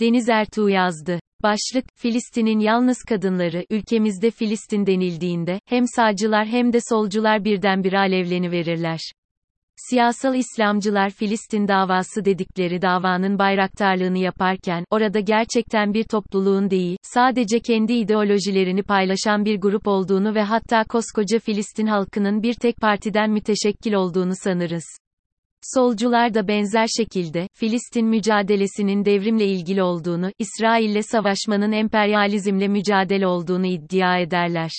Deniz Ertuğ yazdı. Başlık, Filistin'in yalnız kadınları, ülkemizde Filistin denildiğinde, hem sağcılar hem de solcular birdenbire alevleniverirler. Siyasal İslamcılar Filistin davası dedikleri davanın bayraktarlığını yaparken, orada gerçekten bir topluluğun değil, sadece kendi ideolojilerini paylaşan bir grup olduğunu ve hatta koskoca Filistin halkının bir tek partiden müteşekkil olduğunu sanırız. Solcular da benzer şekilde, Filistin mücadelesinin devrimle ilgili olduğunu, İsrail'le savaşmanın emperyalizmle mücadele olduğunu iddia ederler.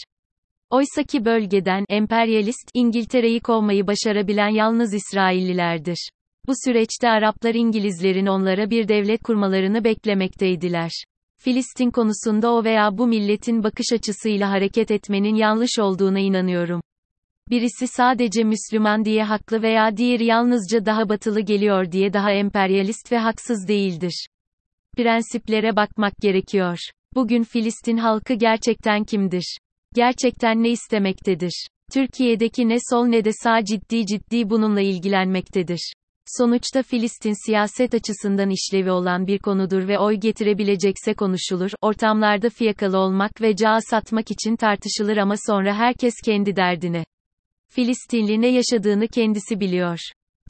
Oysaki bölgeden, emperyalist, İngiltere'yi kovmayı başarabilen yalnız İsraillilerdir. Bu süreçte Araplar İngilizlerin onlara bir devlet kurmalarını beklemekteydiler. Filistin konusunda o veya bu milletin bakış açısıyla hareket etmenin yanlış olduğuna inanıyorum. Birisi sadece Müslüman diye haklı veya diğeri yalnızca daha batılı geliyor diye daha emperyalist ve haksız değildir. Prensiplere bakmak gerekiyor. Bugün Filistin halkı gerçekten kimdir? Gerçekten ne istemektedir? Türkiye'deki ne sol ne de sağ ciddi ciddi bununla ilgilenmektedir. Sonuçta Filistin siyaset açısından işlevi olan bir konudur ve oy getirebilecekse konuşulur, ortamlarda fiyakalı olmak ve cağı satmak için tartışılır ama sonra herkes kendi derdine. Filistinli ne yaşadığını kendisi biliyor.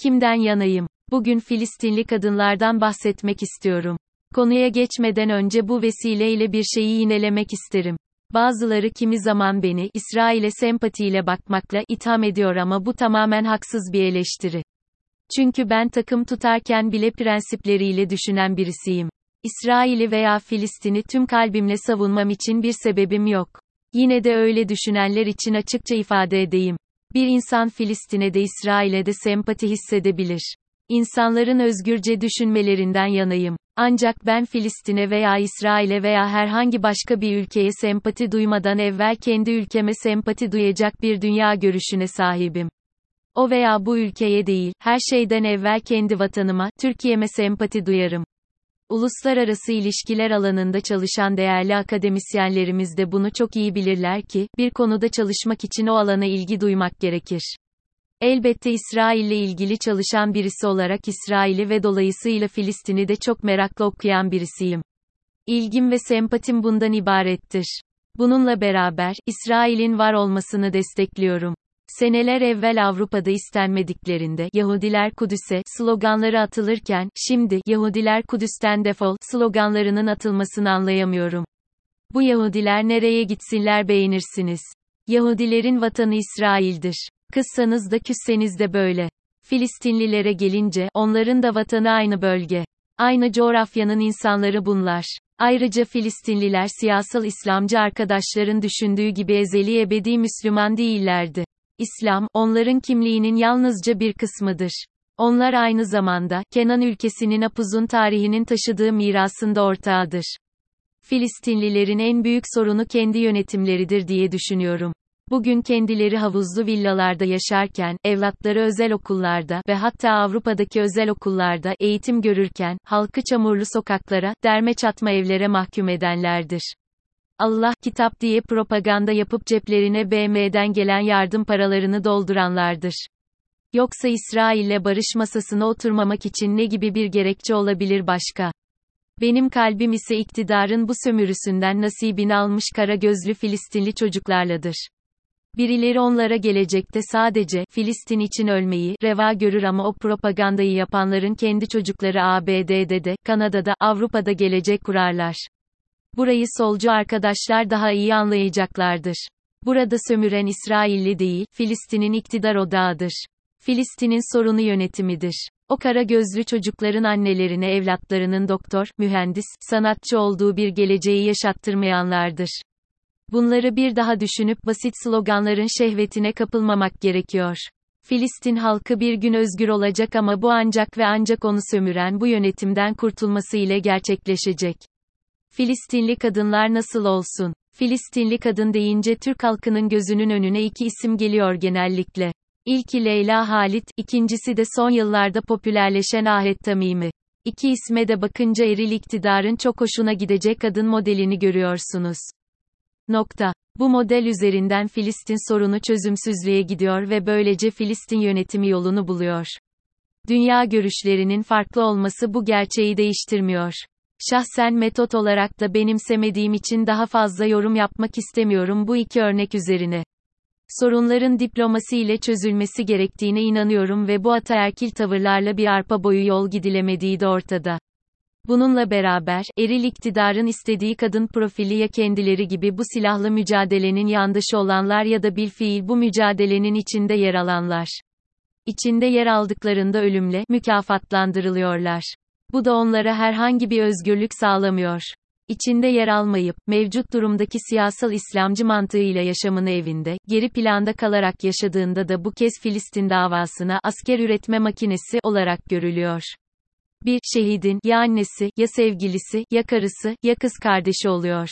Kimden yanayım? Bugün Filistinli kadınlardan bahsetmek istiyorum. Konuya geçmeden önce bu vesileyle bir şeyi yinelemek isterim. Bazıları kimi zaman beni İsrail'e sempatiyle bakmakla itham ediyor ama bu tamamen haksız bir eleştiri. Çünkü ben takım tutarken bile prensipleriyle düşünen birisiyim. İsrail'i veya Filistin'i tüm kalbimle savunmam için bir sebebim yok. Yine de öyle düşünenler için açıkça ifade edeyim. Bir insan Filistin'e de İsrail'e de sempati hissedebilir. İnsanların özgürce düşünmelerinden yanayım. Ancak ben Filistin'e veya İsrail'e veya herhangi başka bir ülkeye sempati duymadan evvel kendi ülkeme sempati duyacak bir dünya görüşüne sahibim. O veya bu ülkeye değil, her şeyden evvel kendi vatanıma, Türkiye'me sempati duyarım. Uluslararası ilişkiler alanında çalışan değerli akademisyenlerimiz de bunu çok iyi bilirler ki, bir konuda çalışmak için o alana ilgi duymak gerekir. Elbette İsrail'le ilgili çalışan birisi olarak İsrail'i ve dolayısıyla Filistin'i de çok merakla okuyan birisiyim. İlgim ve sempatim bundan ibarettir. Bununla beraber, İsrail'in var olmasını destekliyorum. Seneler evvel Avrupa'da istenmediklerinde Yahudiler Kudüs'e sloganları atılırken şimdi Yahudiler Kudüs'ten defol sloganlarının atılmasını anlayamıyorum. Bu Yahudiler nereye gitsinler beğenirsiniz. Yahudilerin vatanı İsrail'dir. Kızsanız da küsseniz de böyle. Filistinlilere gelince onların da vatanı aynı bölge. Aynı coğrafyanın insanları bunlar. Ayrıca Filistinliler siyasal İslamcı arkadaşların düşündüğü gibi ezeli ebedi Müslüman değillerdi. İslam, onların kimliğinin yalnızca bir kısmıdır. Onlar aynı zamanda, Kenan ülkesinin apuzun tarihinin taşıdığı mirasında ortağıdır. Filistinlilerin en büyük sorunu kendi yönetimleridir diye düşünüyorum. Bugün kendileri havuzlu villalarda yaşarken, evlatları özel okullarda ve hatta Avrupa'daki özel okullarda eğitim görürken, halkı çamurlu sokaklara, derme çatma evlere mahkum edenlerdir. Allah kitap diye propaganda yapıp ceplerine BM'den gelen yardım paralarını dolduranlardır. Yoksa İsrail'le barış masasına oturmamak için ne gibi bir gerekçe olabilir başka? Benim kalbim ise iktidarın bu sömürüsünden nasibini almış kara gözlü Filistinli çocuklarladır. Birileri onlara gelecekte sadece Filistin için ölmeyi reva görür ama o propagandayı yapanların kendi çocukları ABD'de de, Kanada'da, Avrupa'da gelecek kurarlar. Burayı solcu arkadaşlar daha iyi anlayacaklardır. Burada sömüren İsrailli değil, Filistin'in iktidar odağıdır. Filistin'in sorunu yönetimidir. O kara gözlü çocukların annelerine evlatlarının doktor, mühendis, sanatçı olduğu bir geleceği yaşattırmayanlardır. Bunları bir daha düşünüp basit sloganların şehvetine kapılmamak gerekiyor. Filistin halkı bir gün özgür olacak ama bu ancak ve ancak onu sömüren bu yönetimden kurtulması ile gerçekleşecek. Filistinli kadınlar nasıl olsun? Filistinli kadın deyince Türk halkının gözünün önüne iki isim geliyor genellikle. İlki Leyla Halit, ikincisi de son yıllarda popülerleşen Ahet Tamimi. İki isme de bakınca eril iktidarın çok hoşuna gidecek kadın modelini görüyorsunuz. Nokta. Bu model üzerinden Filistin sorunu çözümsüzlüğe gidiyor ve böylece Filistin yönetimi yolunu buluyor. Dünya görüşlerinin farklı olması bu gerçeği değiştirmiyor. Şahsen metot olarak da benimsemediğim için daha fazla yorum yapmak istemiyorum bu iki örnek üzerine. Sorunların diplomasi ile çözülmesi gerektiğine inanıyorum ve bu ataerkil tavırlarla bir arpa boyu yol gidilemediği de ortada. Bununla beraber, eril iktidarın istediği kadın profili ya kendileri gibi bu silahlı mücadelenin yandaşı olanlar ya da bilfiil bu mücadelenin içinde yer alanlar. İçinde yer aldıklarında ölümle mükafatlandırılıyorlar. Bu da onlara herhangi bir özgürlük sağlamıyor. İçinde yer almayıp, mevcut durumdaki siyasal İslamcı mantığıyla yaşamını evinde, geri planda kalarak yaşadığında da bu kez Filistin davasına asker üretme makinesi olarak görülüyor. Bir şehidin ya annesi, ya sevgilisi, ya karısı, ya kız kardeşi oluyor.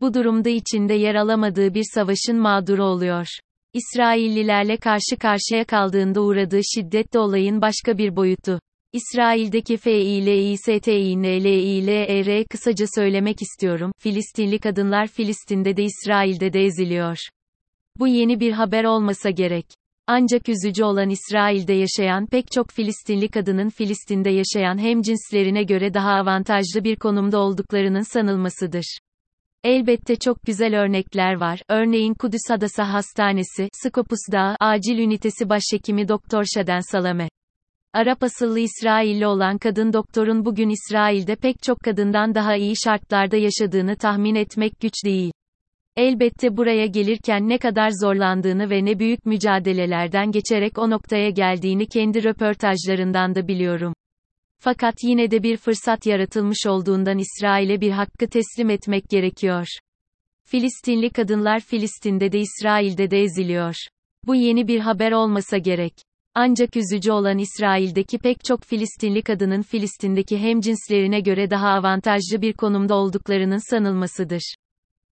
Bu durumda içinde yer alamadığı bir savaşın mağduru oluyor. İsraillilerle karşı karşıya kaldığında uğradığı şiddet de olayın başka bir boyutu. İsrail'deki FİLİSTİNLER kısaca söylemek istiyorum, Filistinli kadınlar Filistin'de de İsrail'de de eziliyor. Bu yeni bir haber olmasa gerek. Ancak üzücü olan İsrail'de yaşayan pek çok Filistinli kadının Filistin'de yaşayan hemcinslerine göre daha avantajlı bir konumda olduklarının sanılmasıdır. Elbette çok güzel örnekler var. Örneğin Kudüs Adası Hastanesi, Skopus Dağı, Acil Ünitesi Başhekimi Doktor Şaden Salame. Arap asıllı İsrailli olan kadın doktorun bugün İsrail'de pek çok kadından daha iyi şartlarda yaşadığını tahmin etmek güç değil. Elbette buraya gelirken ne kadar zorlandığını ve ne büyük mücadelelerden geçerek o noktaya geldiğini kendi röportajlarından da biliyorum. Fakat yine de bir fırsat yaratılmış olduğundan İsrail'e bir hakkı teslim etmek gerekiyor. Filistinli kadınlar Filistin'de de İsrail'de de eziliyor. Bu yeni bir haber olmasa gerek. Ancak üzücü olan İsrail'deki pek çok Filistinli kadının Filistin'deki hemcinslerine göre daha avantajlı bir konumda olduklarının sanılmasıdır.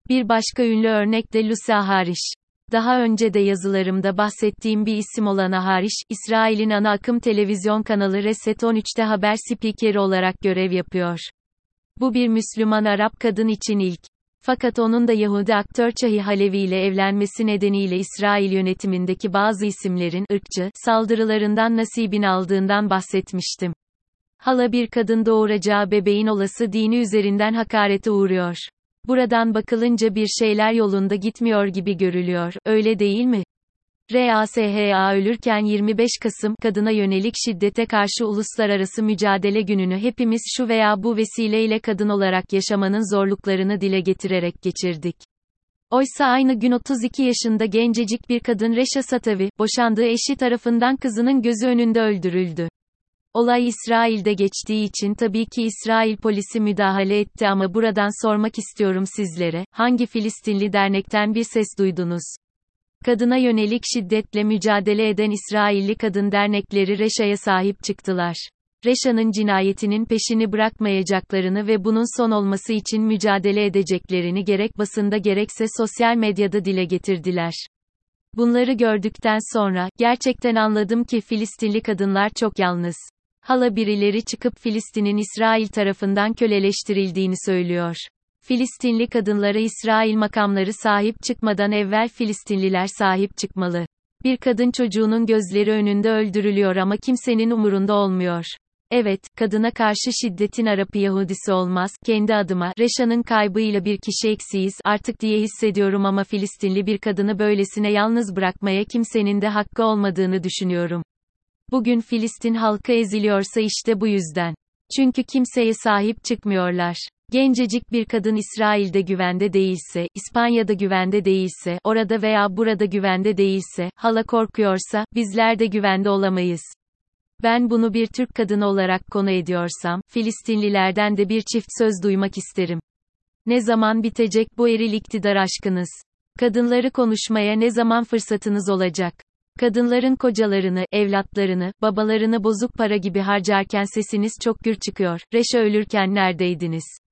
Bir başka ünlü örnek de Lucy Harish. Daha önce de yazılarımda bahsettiğim bir isim olan Ahariş, İsrail'in ana akım televizyon kanalı Reset 13'te haber spikeri olarak görev yapıyor. Bu bir Müslüman Arap kadın için ilk. Fakat onun da Yahudi aktör Çahi Halevi ile evlenmesi nedeniyle İsrail yönetimindeki bazı isimlerin ırkçı saldırılarından nasibini aldığından bahsetmiştim. Hala bir kadın doğuracağı bebeğin olası dini üzerinden hakarete uğruyor. Buradan bakılınca bir şeyler yolunda gitmiyor gibi görülüyor, öyle değil mi? RASHA ölürken 25 Kasım kadına yönelik şiddete karşı uluslararası mücadele gününü hepimiz şu veya bu vesileyle kadın olarak yaşamanın zorluklarını dile getirerek geçirdik. Oysa aynı gün 32 yaşında gencecik bir kadın Reşa Satavi, boşandığı eşi tarafından kızının gözü önünde öldürüldü. Olay İsrail'de geçtiği için tabii ki İsrail polisi müdahale etti ama buradan sormak istiyorum sizlere, hangi Filistinli dernekten bir ses duydunuz? Kadına yönelik şiddetle mücadele eden İsrailli kadın dernekleri Reşa'ya sahip çıktılar. Reşa'nın cinayetinin peşini bırakmayacaklarını ve bunun son olması için mücadele edeceklerini gerek basında gerekse sosyal medyada dile getirdiler. Bunları gördükten sonra, gerçekten anladım ki Filistinli kadınlar çok yalnız. Hala birileri çıkıp Filistin'in İsrail tarafından köleleştirildiğini söylüyor. Filistinli kadınlara İsrail makamları sahip çıkmadan evvel Filistinliler sahip çıkmalı. Bir kadın çocuğunun gözleri önünde öldürülüyor ama kimsenin umurunda olmuyor. Evet, kadına karşı şiddetin Arap'ı Yahudisi olmaz, kendi adıma, Reşa'nın kaybıyla bir kişi eksiyiz artık diye hissediyorum ama Filistinli bir kadını böylesine yalnız bırakmaya kimsenin de hakkı olmadığını düşünüyorum. Bugün Filistin halkı eziliyorsa işte bu yüzden. Çünkü kimseye sahip çıkmıyorlar. Gencecik bir kadın İsrail'de güvende değilse, İspanya'da güvende değilse, orada veya burada güvende değilse, hala korkuyorsa, bizler de güvende olamayız. Ben bunu bir Türk kadını olarak konu ediyorsam, Filistinlilerden de bir çift söz duymak isterim. Ne zaman bitecek bu eril iktidar aşkınız? Kadınları konuşmaya ne zaman fırsatınız olacak? Kadınların kocalarını, evlatlarını, babalarını bozuk para gibi harcarken sesiniz çok gür çıkıyor. Reşa ölürken neredeydiniz?